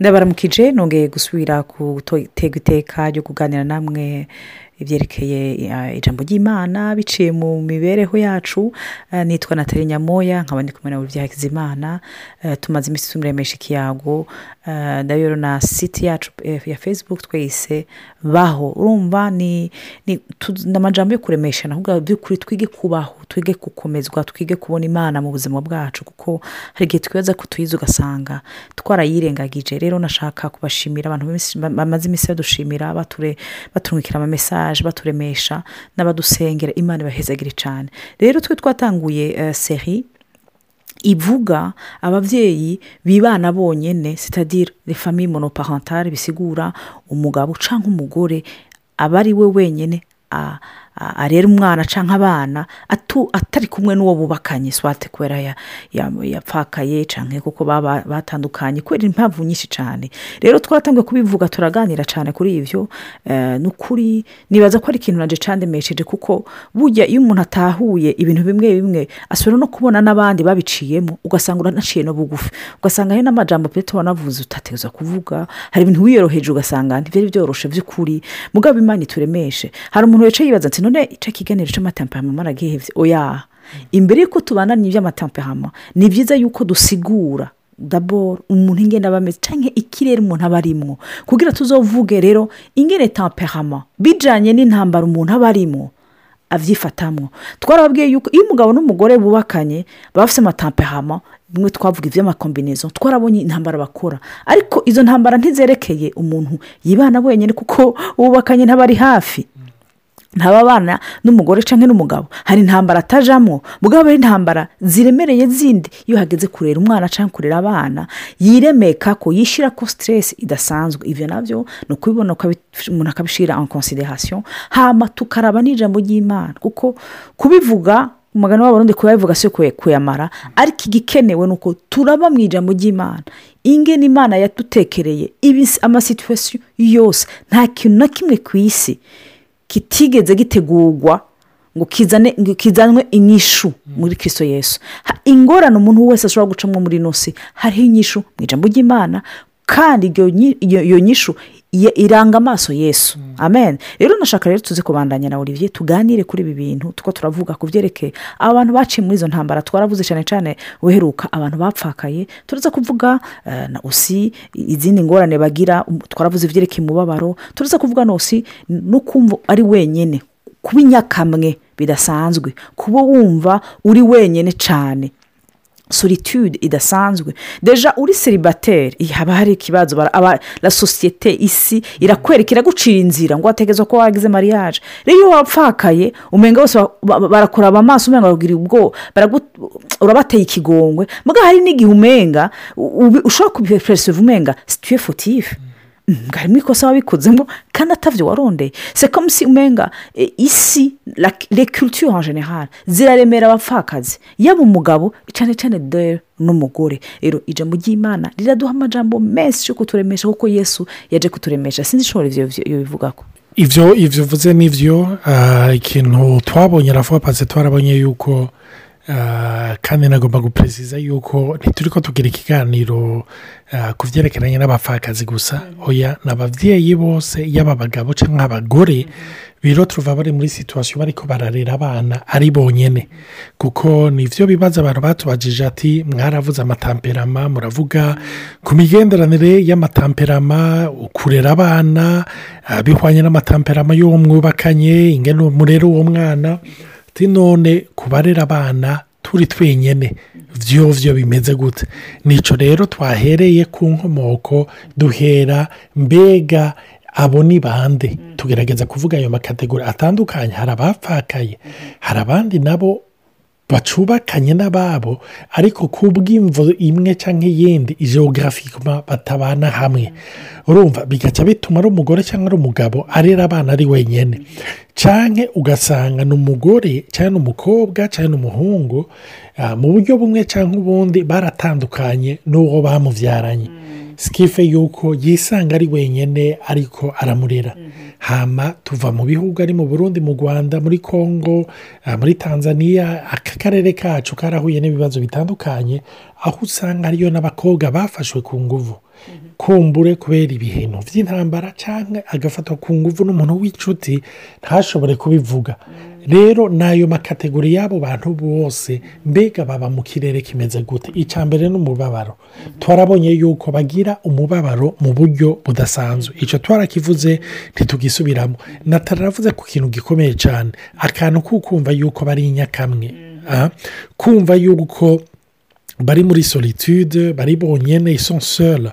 ndabaramukije nongeye gusubira gutega iteka ryo kuganira namwe ibyerekeye ijambo ry'imana biciye mu mibereho yacu nitwa natali nyamoya nkaba ndi kumwe na buri Hakizimana tumaze iminsi tumuremesha ikiyago ndabona na siti yacu ya facebook twese baho. Urumva ni amajambo yo kuremesha ahubwo by'ukuri twige kubaho twige gukomezwa twige kubona imana mu buzima bwacu kuko hari igihe twibaza ko tuyizi ugasanga twarayirengagije. Rero nashaka kubashimira abantu bamaze iminsi badushimira baturungikira amamesaje baturemesha n'abadusengera imana ibahezagire cyane rero twe twatanguye seri ivuga ababyeyi bibana bonyine sitadire refami monoparentale bisigura umugabo cyangwa umugore aba ari we wenyine arera umwana cyangwa abana atari kumwe n'uwo bubakanye swate kubera yapfakaye cyangwa kuko batandukanye kubera impamvu nyinshi cyane rero twatangiye kubivuga turaganira cyane kuri ibyo ni ukuri nibaza ko ari ikintu naje candemesheje kuko burya iyo umuntu atahuye ibintu bimwe bimwe asubira no kubona n'abandi babiciyemo ugasanga uranaciye no bugufi. Ugasanga hari n'amajambo pe wanavuze utateguza kuvuga hari ibintu wiyoroheje ugasanga ntibyari byoroshye by'ukuri mugabo imana ituremeshe hari umuntu wicaye yibaza ati none icyo kiganiro cy'amatampehama maragihebye oya imbere y'uko tubana n'iby'amatampehama ni byiza yuko dusigura daboro umuntu ingenda aba ameze cyangwa ikirere umuntu aba arimo kugira tuzovuge rero ingene tampehama bijyanye n'intambara umuntu aba arimo abyifatamo twarababwiye yuko iyo umugabo n'umugore bubakanye baba bafite amatampehama bimwe twavuga iby'amakombinezo twarabonye intambara bakora. Ariko izo ntambara ntizerekeye umuntu yibana wenyine kuko bubakanye ntaba ari hafi. Ntababana n'umugore cyangwa n'umugabo. Hari intambara atajamo mugabo intambara ziremereye zindi. Iyo hageze kurera umwana cyangwa kurera abana yiremeka ko yishyira ko siteresi idasanzwe. Ibyo na byo ni ukubibona umuntu akabishyira en consideration hama tukaraba n'ijambo ry'imana. Kuko kubivuga umugani w'abarundi kuyabivuga si kuyamara. Ariko igikenewe ni uko turaba mu ijambo ry'imana. Ingene imana yadutekereye amasituwasiyo yose nta kintu na kimwe ku isi kitigeze gitegurwa ngo kizanwe inyishu muri kiso yesu. Ingorane umuntu wese ashobora gucamo muri inosi hariho inyishu mu ijambo ry'imana kandi iyo nyishu iranga amaso yesu. Amen. Rero nashaka rero tuzi kubandanya na olivier tuganire kuri ibi bintu tuko turavuga ku byerekeye abantu baciye muri izo ntambara twaravuze cyane cyane uheruka abantu bapfakaye turaza kuvuga na usi izindi ngorane bagira twaravuze ibyerekeye umubabaro turaza kuvuga na usi no kumva ari wenyine. Kuba inyakamwe bidasanzwe. Kuba wumva uri wenyine cyane. Solitude idasanzwe. Deja uri seribateri haba hari ikibazo. La sosiyete isi irakwereka iragucira inzira ngo wategeze ko wagize mariage. Rero iyo wapfakaye umenga bose barakuraba amaso umenga babwira ubwo urabateye ikigongwe. Mbwa hari n'igihe umenga ushobora kubiperesiva umenga situye fotifu harimo ikosa wabikozemo kandi atabyo warondeye sekomusi umenga isi rekiritiyo en general ziraremera abapfakazi yaba umugabo cyane cyane dore n'umugore. Rero ijambo ry'imana riraduha amajambo menshi yo kuturemesha kuko yesu yaje kuturemesha. Sinzi ishobora ibyo bivuga ko ibyo uvuze n'ibyo ikintu twabonye aravuga pasi twarabonye yuko kandi nagomba guperezida yuko ntituri ko tugira ikiganiro ku byerekeranye n'abapfakazi gusa oya ni ababyeyi bose yaba abagabo cyangwa abagore biro tuva bari muri situwasiyo bari ko bararera abana ari bonyine kuko ni byo bibazo abantu batubajije ati mwaravuze amatamperama muravuga ku migenderanire y'amatamperama kurera abana bihwanye n'amatamperama y'uwo mwubakanye ingano murera uwo mwana none kubarera abana turi twenyine byo bimeze gute. Nicyo rero twahereye ku nkomoko duhera mbega abo ni bande? Tugerageza kuvuga ayo makategori atandukanye. Hari abapfakaye hari abandi nabo bacubakanye n'ababo ariko ku bw'imvo imwe cyangwa iyindi geografikima batabana hamwe. Urumva bigaca bituma ari umugore cyangwa ari umugabo arera abana ari wenyine cyangwa ugasanga ni umugore cyangwa umukobwa cyangwa umuhungu mu buryo bumwe cyangwa ubundi baratandukanye n'uwo bamubyaranye sikife yuko yisanga ari wenyine ariko aramurera. Hama tuva mu bihugu ari mu burundi mu rwanda muri congo muri tanzania aka karere kacu karahuye n'ibibazo bitandukanye aho usanga hariyo n'abakobwa bafashwe ku nguvu. Kumbure kubera ibintu by'intambara cyangwa agafatwa ku nguvu n'umuntu w'inshuti ntashobore kubivuga. Rero n'ayo makategori y'abo bantu bose mbega baba mu kirere kimeze gute? Icya mbere ni umubabaro twarabonye yuko bagira umubabaro mu buryo budasanzwe. Icyo twarakivuze ntitugisubiramo nataravuze ku kintu gikomeye cyane akantu ko kumva yuko bari inyakamwe kumva yuko bari muri solitude bari bonyine isonsoro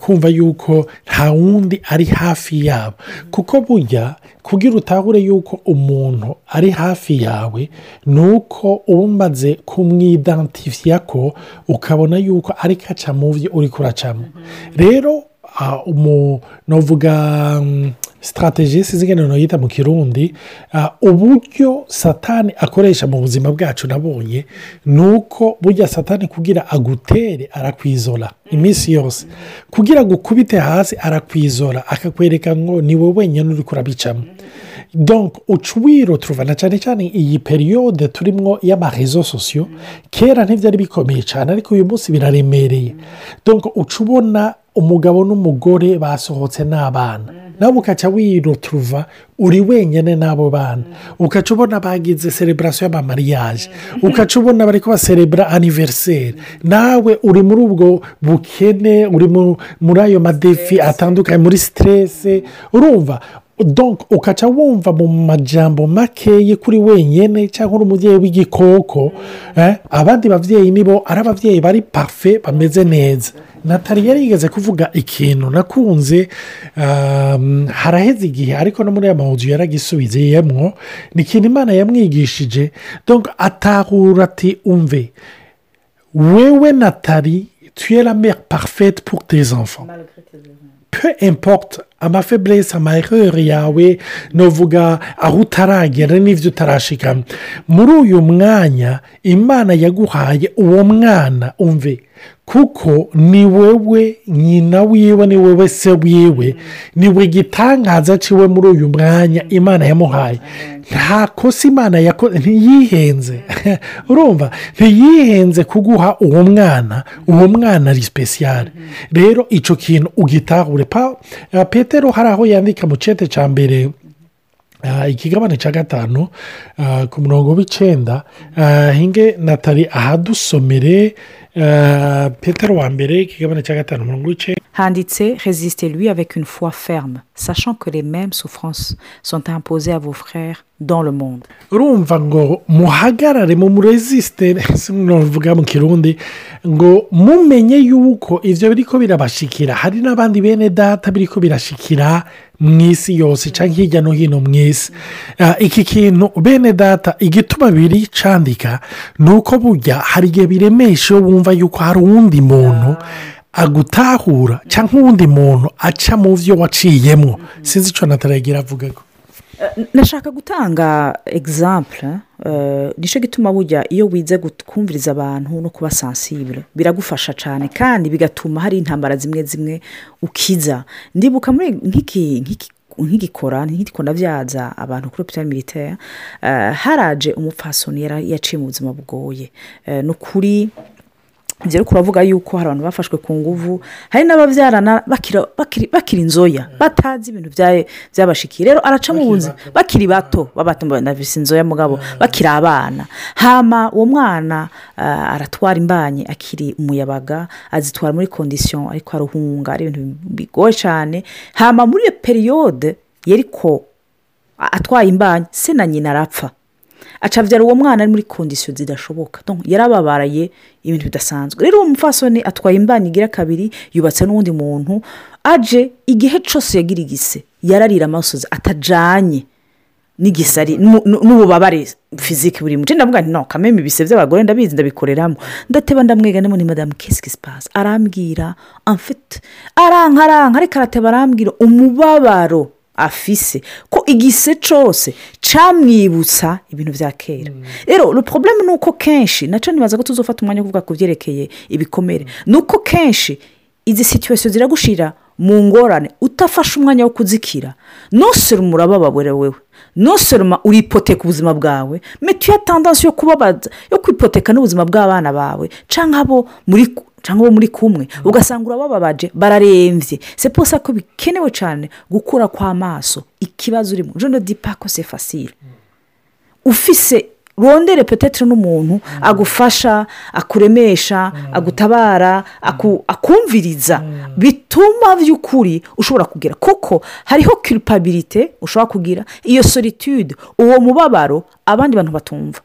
kumva yuko nta wundi ari hafi yabo. Kuko burya kugira utahure yuko umuntu ari hafi yawe ni uko uba umaze kumwidantifiya ko ukabona yuko ari kaca mu byo uri kuracamo rero uvuga sitarategi z'ingano yita mu kirundi uburyo satani akoresha mu buzima bwacu nabonye ni uko burya satani kugira agutere arakwizora iminsi yose. Kugira ngo ukubite hasi arakwizora akakwereka ngo ni wowe wenyine uri kurabicamo. Donk uca wirotuvana cyane cyane iyi periyode turimo y'amarezo sosiyo kera ntibyari bikomeye cyane ariko uyu munsi biraremereye. Donk uca ubona umugabo n'umugore basohotse n'abana. Nawe ukaca wirotuva uri wenyine n'abo bana. Ukaca ubona bagize sereburasiyo y'amamariyaje ukaca ubona bari kubaserebura aniveriseri nawe uri muri ubwo bukene uri muri ayo madefi atandukanye muri siterese urumva ukaca wumva mu majambo makeya kuri wenyine cyangwa uri umubyeyi w'igikoko abandi babyeyi nibo ari ababyeyi bari pafe bameze neza. Natali yari yigeze kuvuga ikintu nakunze haraheze igihe ariko no muri aya mahuzu yaragisubiziyemo ni ikintu imana yamwigishije. Atahura ati umve wewe natali tuyera mere parfete pour tes enfants. Peu importe amafeburese amaherere yawe nuvuga aho utaragera n'ibyo utarashikamo muri uyu mwanya imana yaguhaye uwo mwana umve. Kuko ni wowe nyina wiwe ni wowe se wiwe ni we gitangaza ciwe muri uyu mwanya imana yamuhaye. Nta kosa imana yakoze ntiyihenze. Urumva? Ntiyihenze kuguha uwo mwana uwo mwana ari sipesiyare rero icyo kintu ugitahure. Petero hari aho yandika mu cyete cya mbere ikigabane cya gatanu ku murongo w'icyenda hinge natali ahadusomere petero wa mbere ikigabane cya gatanu umurongo w'icyenda handitse resiste lui avec une foi ferme sachant que les mêmes souffrances sont imposées à vos frères dans le monde. Urumva ngo muhagarare mu murezisite nuvuga mu kirundi ngo mumenye yuko ibyo biri ko birabashikira. Hari n'abandi bene data biri ko birashikira. Mu isi yose cyangwa hirya no hino mu isi iki kintu bene data igituma biri candika ni uko burya hari igihe biremesha iyo wumva yuko hari uwundi muntu agutahura cyangwa uwundi muntu aca mu byo waciyemo. Sinzi icyo nataragira avuga ko. Nashaka gutanga egisampure ni cyo gituma bujya iyo wize kumviriza abantu no kuba sansibure biragufasha cyane kandi bigatuma hari intambara zimwe zimwe ukiza. Ndibuka muri nk'iki nk'igikora nk'igikora byaza abantu kuri opitari militaire haraje umupfasoni yaciye mu buzima bugoye. Ni ukuri ibyo ariko uravuga yuko hari abantu bafashwe ku nguvu hari n'ababyarana bakiri inzoya batazi ibintu byabashikiye. Rero araca mu buzima bakiri bato babise inzoya mugabo bakiri abana. Hama uwo mwana aratwara imbanye akiri umuyabaga azitwara muri kondisiyo ariko aruhunga ari ibintu bigoye cyane hama muri iyo periyode yeriko atwaye imbanye se na nyina arapfa. Acabyara uwo mwana ari muri kondisiyo zidashoboka. Yarababaraye ibintu bidasanzwe. Rero uwo mupfasoni atwaye imbani igira kabiri yubatse n'undi muntu aje igihe cyose yagira igise yararira amasozi atajyanye n'igisari n'ububabare fiziki buri muco ndavuga nti no kameme ibise by'abagore ndabizi ndabikoreramo. Ndateba ndamwega ni madamu kesike sipasi arambwira amfite aranka aranka ariko arateba arambwira umubabaro. Afise. Ko igise cyose cyamwibutsa ibintu bya kera. Rero porobulemu ni uko kenshi na cyo nibaza ko tuzofata umwanya wo kuvuga ku byerekeye ibikomere. Ni uko kenshi izi situwesiyo ziragushira mu ngorane. Utafashe umwanya wo kuzikira. Ntusire umurabababure wewe. Nosoroma uripoteka ubuzima bwawe. Metuye tandansi yo kubabaza yo kwipoteka n'ubuzima bw'abana bawe. Cyangwa abo muri cyangwa abo muri kumwe ugasanga urabababaje bararembye seposa ko bikenewe cyane gukura kw'amaso ikibazo urimo jone di pako se fasire ufise rondere petetero n'umuntu agufasha akuremesha agutabara akumviriza bituma by'ukuri ushobora kugira. Kuko hariho kiripabirite ushobora kugira iyo solitude uwo mubabaro abandi bantu batumva.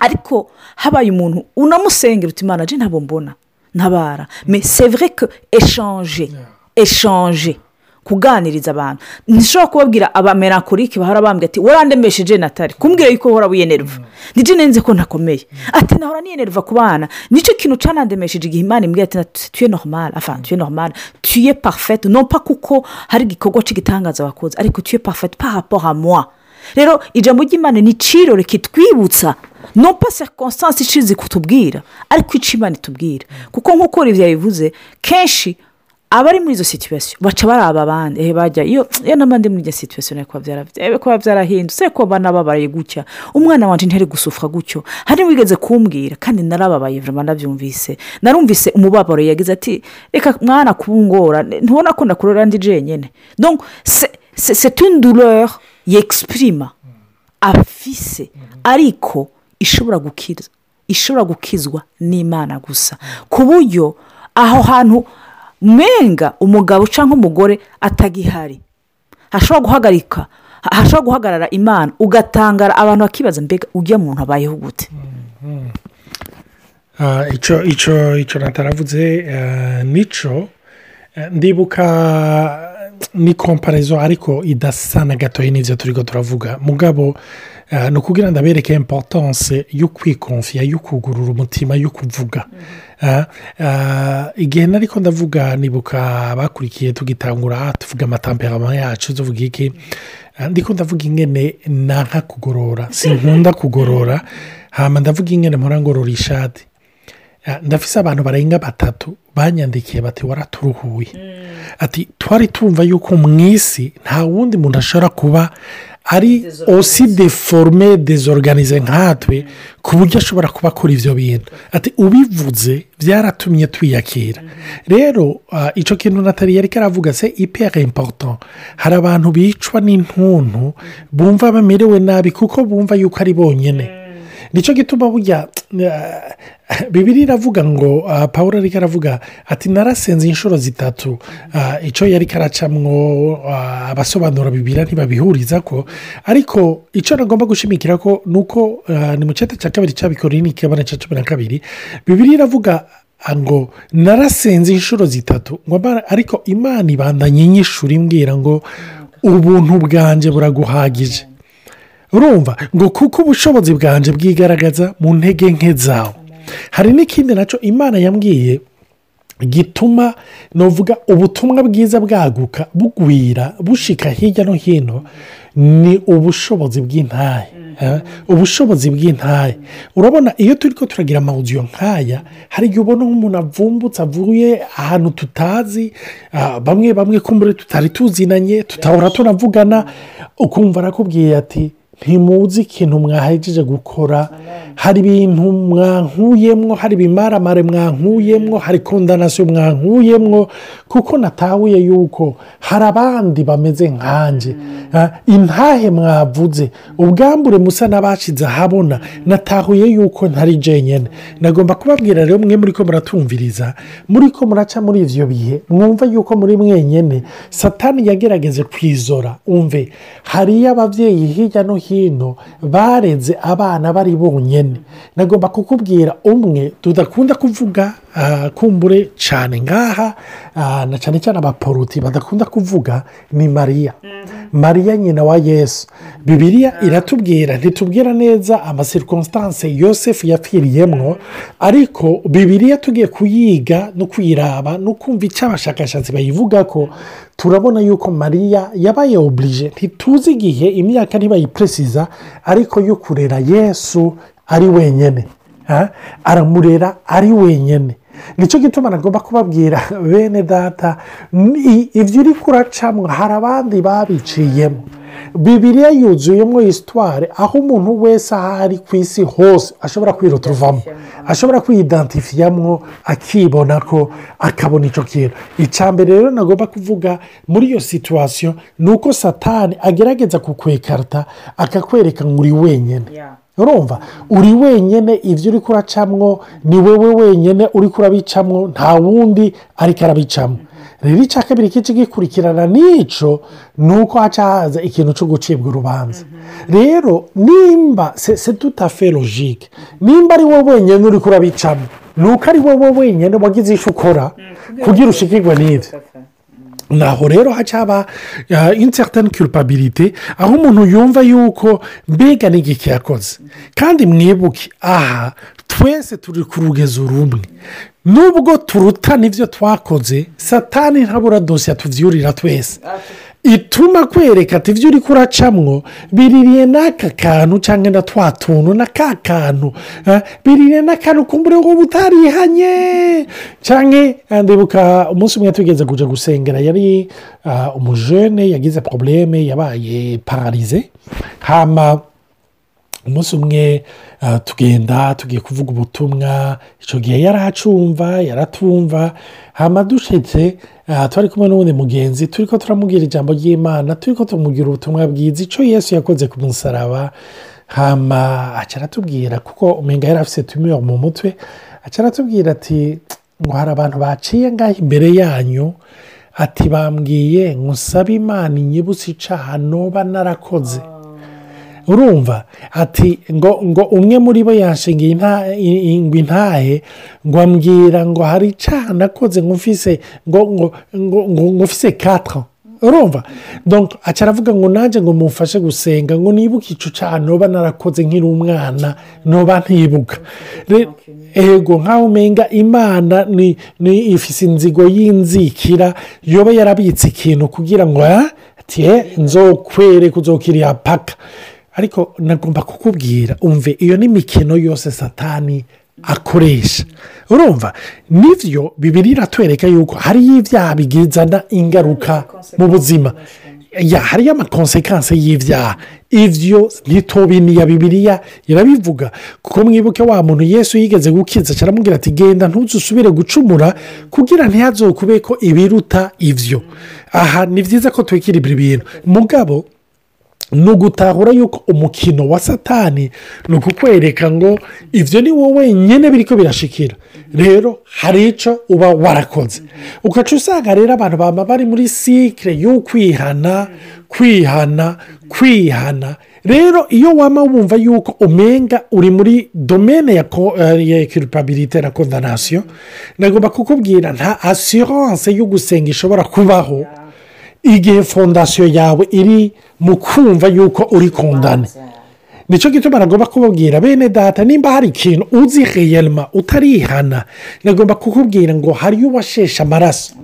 Ariko habaye umuntu unamusengera uti imana ntabwo mbona. Ntabara me sevure ko eshanje eshanje kuganiriza abantu. Ntishobora kubabwira abamerakorike bahora bambwira ati warandemesheje natali? Kumbwira yuko uhora wiyenerva. Nijye nenze ko ntakomeye ati nahora niyenerva ku bana. Nicyo kintu canandemesheje igihe imana imbwira ati tuye normal. Afana tuye normal. Tuye parfete nompa kuko hari igikorwa cy'igitangaza wakoze ariko tuye parfete parapoha mwa rero ijambo ry'imana ni icirore kitwibutsa nompa serikonsitansi ishize kutubwira ariko icyo imana itubwira kuko nk'uko bivuze kenshi abari muri izo situwesiyo baca baraba abandi. Bajya iyo n'abandi muri iyo situwesiyo na yo kuba byarahindutse ko banababaye gutya. Umwana wanjye ntari gusufwa gutyo. Hari wigeze kumbwira kandi narababaye vuba nabyumvise narumvise umubabaro yagize ati reka mwana kubungora ntubona ko nakurora ndi jenyine se tundurere yegisiprima afise. Ariko ishobora gukiza ishobora gukizwa n'imana gusa. Ku buryo aho hantu menga umugabo cyangwa umugore atagihari. Hashobora guhagarika hashobora guhagarara imana ugatangara abantu bakibaza mbega ujya muntu abayeho gute? Icyo nataravuze nico ndibuka ni komparezo ariko idasa na gatoya n'ibyo turi ko turavuga. Mugabo ni ukugira ngo abereke importance yo kwikonfiya yo kugurura umutima yo kuvuga. Igihe nariko ndavuga nibuka bakurikiye tugitangura tuvuga amatamperama yacu tuvuga iki? Ndiko ndavuga ingene nanka kugorora sinkunda kugorora hama ndavuga ingene mpora ngorora ishati. Ndafise abantu barenga batatu banyandikiye bati waraturuhuye. Ati twari tumva yuko mu isi nta wundi muntu ashobora kuba ari osi deforme dezoruganize nkatwe ku buryo ashobora kuba akora ibyo bintu. Ati ubivuze byaratumye twiyakira rero icyo kintu natali yari karavuga se ipera impoto hari abantu bicwa n'intuntu bumva bamerewe nabi kuko bumva yuko ari bonyine ni cyo gituma burya bibiri iravuga ngo paul ariko aravuga ati narasenze inshuro zitatu. Icyo yari karacamwo abasobanura bibiri ntibabihuriza ko. Ariko icyo nagomba gushimikira ko ni uko ni mu cyeta cya kabiri cyabikora ni ikabana cya cumi na kabiri bibiri iravuga ngo narasenze inshuro zitatu. Ariko imana ibandanye inyishura imbwira ngo ubuntu bwanjye buraguhagije. Urumva ngo kuko ubushobozi bwanjye bwigaragaza mu ntege nke zawe hari n'ikindi na cyo imana yambwiye gituma nuvuga ubutumwa bwiza bwaguka bugwira bushika hirya no hino ni ubushobozi bw'intahe ubushobozi bw'intahe. Urabona iyo turi ko turagira amawudiyo nk'aya hari igihe ubona nk'umuntu avumbutse avuye ahantu tutazi bamwe bamwe kumbure tutari tuzinanye tutahora tunavugana ukumva arakubwiye ati ntimuzi ikintu mwahejeje gukora. Hari ibintu mwankuyemwo hari ibimaramare mwankuyemwo hari kondanasiyo mwankuyemwo kuko natahuye yuko hari abandi bameze nkanjye intahe mwavuze ubwambure musa n'abashize ahabona. Natahuye yuko ntari jenyine nagomba kubabwira rero mwe muri ko muratumviriza muri ko muraca muri ibyo bihe mwumva yuko muri mwenyine satani yagerageje kwizora. Umve hariyo ababyeyi hirya no hino bareze abana bari bonyine nagomba kukubwira umwe tudakunda kuvuga kumbure cyane ngaha na cyane cyane abaporuti badakunda kuvuga ni mariya. Mariya nyina wa yesu. Bibiriya iratubwira ntitubwira neza amasirikonsitanse yosefu yapfiriyemo ariko bibiriya tugiye kuyiga no kuyiraba no kumva icyo abashakashatsi bayivuga ko turabona yuko mariya yabaye oburije ntituzi igihe imyaka ntibayipuresiza ariko yo kurera yesu ari wenyine aramurera ari wenyine ni cyo gituma nagomba kubabwira bene data ibyo uri kuracamo hari abandi babiciyemo. Bibiriya yuzuyemo isitware aho umuntu wese aho ari ku isi hose ashobora kwiruturuvamo ashobora kwiyidantifiyamo akibona ko akabona icyo kintu. Icya mbere rero nagomba kuvuga muri iyo situwasiyo ni uko satani agerageza kukwekarita akakwereka ngo uri wenyine. Urumva? Uri wenyine ibyo uri kuracamwo ni wowe wenyine uri kurabicamwo nta wundi ariko arabicamo rero icya kabiri kici gikurikirana n'icyo ni uko haca haza ikintu cyo gucibwa urubanza. Rero nimba se tutafe logike nimba ari wowe wenyine uri kurabicamo ni uko ari wowe wenyine wagize icyo ukora kugira ushikirwe n'ibyo naho rero haca haba inseritani kirupabirite aho umuntu yumva yuko mbega n'igiki yakoze. Kandi mwibuke aha twese turi ku rugezo rumwe. Nubwo turutana ibyo twakoze satani ntabura dosiye tubyurira twese. Ituma kwereka ati ibyo uri kuracamwo biririye n'aka kantu cyangwa na twa tuntu na ka kantu biririye n'akantu kumbure ngo butarihanye cyangwa ndibuka umunsi umwe tugeze kujya gusengera yari umujene yagize porobuleme yabaye pararize hama umunsi umwe tugenda tugiye kuvuga ubutumwa icyo gihe yarahacumva yaratumva. Hama dushetse twari kumwe n'ubundi mugenzi turi ko turamubwira ijambo ry'imana turi ko tumubwira ubutumwa bwiza icyo yesu yakoze ku musaraba. Hama aratubwira kuko umenga yari afite tumiyoro mu mutwe aratubwira ati ngo hari abantu baciye ngaho imbere yanyu ati bambwiye ngo usabe imana inyibutse icaha noba narakoze urumva ati ngo ngo umwe muri bo yashingiye ingwi intahe ngo ambwira ngo hari icyaha nakoze ngo mfise ngo ngo ngo ngo mfise katara urumva? Aca aravuga ngo nanjye ngo mufashe gusenga ngo nibuke icyo cyaha noba narakoze nkiri umwana noba ntibuka. Ego nk'aho umenga imana ni ifise inzigo y'inzikira yoba yarabitse ikintu kugira ngo nzokwereke uzokiriya paka ariko nagomba kukubwira umve iyo ni imikino yose satani akoresha urumva ni byo bibiri iratwereka yuko hariyo ibyaha bigizana ingaruka mu buzima. Hariyo amakonsekansi y'ibyaha ibyo ntitubiniya bibiriya irabivuga kuko mwibuke wa muntu yesu yigeze gukiza aramubwira ati genda ntuzusubire gucumura kugira ntihazokube ko ibiruta ibyo aha ni byiza ko twikira ibyo bintu mugabo ni ugutahura yuko umukino wa satani ni ukukwereka ngo ibyo ni wowe wenyine biri ko birashikira. Rero hari icyo uba warakoze. Ugaca usanga rero abantu baba bari muri sikire y'ukwihana kwihana kwihana rero iyo waba wumva yuko umenga uri muri domene ya kirupabirite na kondanasiyo nagomba kukubwira nta asiranse yo gusenga ishobora kubaho. Igihe fondasiyo yawe iri mu kumva yuko uri kundane ni cyo gituma nagomba kubabwira bene data nimba hari ikintu uzi reyelma utarihana nagomba kukubwira ngo hariyo uwasheshe amaraso.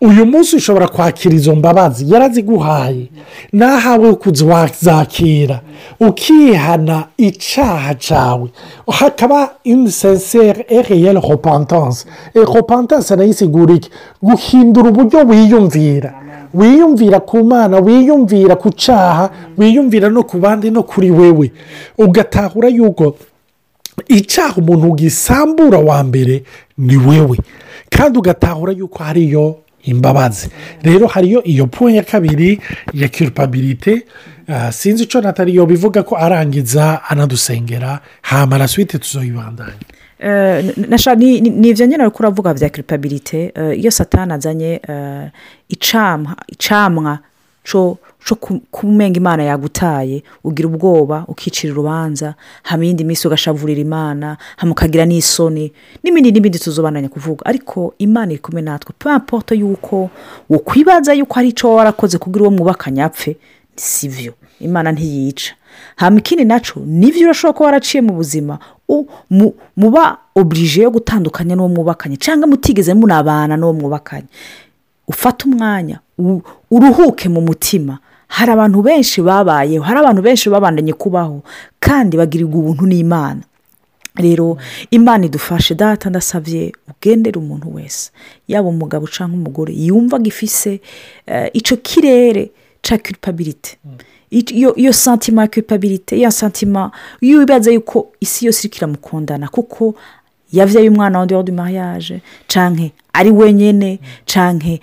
Uyu munsi ushobora kwakira izo mbabazi yaraziguhaye nahawe kuzakira ukihana icyaha cyawe hakaba inisenseri ereyeri hopantanse hopantanse na yo isigura iki? Guhindura uburyo wiyumvira. Wiyumvira ku mana wiyumvira ku cyaha wiyumvira no ku bandi no kuri wewe. Ugatahura yuko icyaha umuntu gisambura wa mbere ni wewe. Kandi ugatahura yuko hariyo imbabazi. Rero hariyo iyo po ya kabiri ya kirupabirite sinzi icyo nataliyo bivuga ko arangiza anadusengera hamara suwite tuzoyibandanya ni ibyo nyine ariko uravuga bya kiripabirite iyo satana azanye icamwa cyo kumenga imana yagutaye. Ugira ubwoba ukicira urubanza hama iyindi minsi ugashavurira imana hama ukagira n'isoni. N'ibindi n'ibindi tuzobananya kuvuga. Ariko imana iri kumwe natwe. Pampoto yuko ukwibaza yuko hari icyo warakoze kugira uwo mwubakanye apfe si byo imana ntiyica. Hama ikindi na cyo ni byo urashobora kuba waraciye mu buzima muba oburije yo gutandukanya n'uwo mwubakanye cyangwa mutigeze munabana n'uwo mwubakanye. Ufate umwanya uruhuke mu mutima. Hari abantu benshi babayeho hari abantu benshi babandanye kubaho kandi bagirirwa ubuntu n'imana. Rero imana idufashe data ndasabye ugendere umuntu wese yaba umugabo cyangwa umugore yumva gifise icyo kirere cya kiripabiriti iyo santima ya kiripabiriti ya santima iyo wibaza yuko isi yose iri kiramukundana kuko yabyaye umwana wundi wadi mariage. Cyangwa ari wenyine cyangwa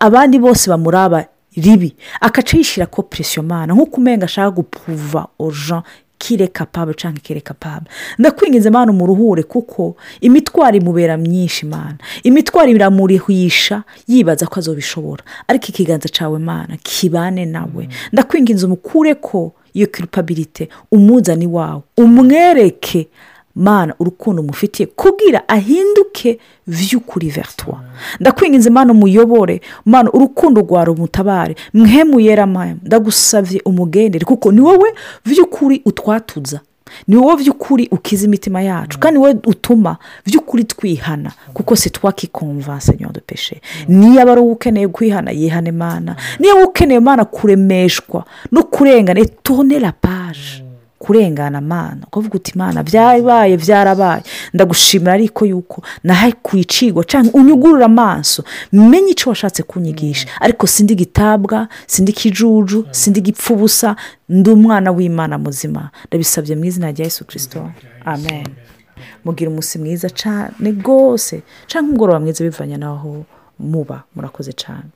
abandi bose bamuraba ribi. Akaca yishyira ko presiyo mana. Nk'uko umenga ashaka gupuva oja kire kapable cyangwa kire kapable ndakwinjiza imana umuruhure kuko imitwaro imubera myinshi imana. Imitwaro iramurihisha yibaza ko azobishobora. Ariko ikiganza cyawe mana kibane nawe. Ndakwinjiza umukure ko iyo kiripabirite umuzani wawe umwereke mana urukundo umufitiye kubwira ahinduke vy'ukuri vertwa ndakwinginze mana umuyobore mana urukundo rwawe umutabare mwemuyera amaya ndagusabye umugendere kuko ni wowe vy'ukuri utwatuza. Ni wowe by'ukuri ukiza imitima yacu. Kandi wowe utuma by'ukuri twihana kuko si twakikomvanse nyondo peshe niyo ari wowe ukeneye kwihana yihane mana. Niyo ukeneye mana kuremeshwa no kurengana. Tone la paje kurengana amana ukavuga uti imana byabaye byarabaye ndagushimira ariko yuko nahaye ku icigwa cyangwa unyugurura amaso menye icyo washatse kunyigisha. Ariko sindi gitabwa sindi kijuju sindi gipfubusa ndi umwana w'imana muzima. Ndabisabye mu izina rya Yesu kirisito amen. Mugira umunsi mwiza cyane rwose cyangwa umugoroba mwiza bivanye n'aho muba murakoze cyane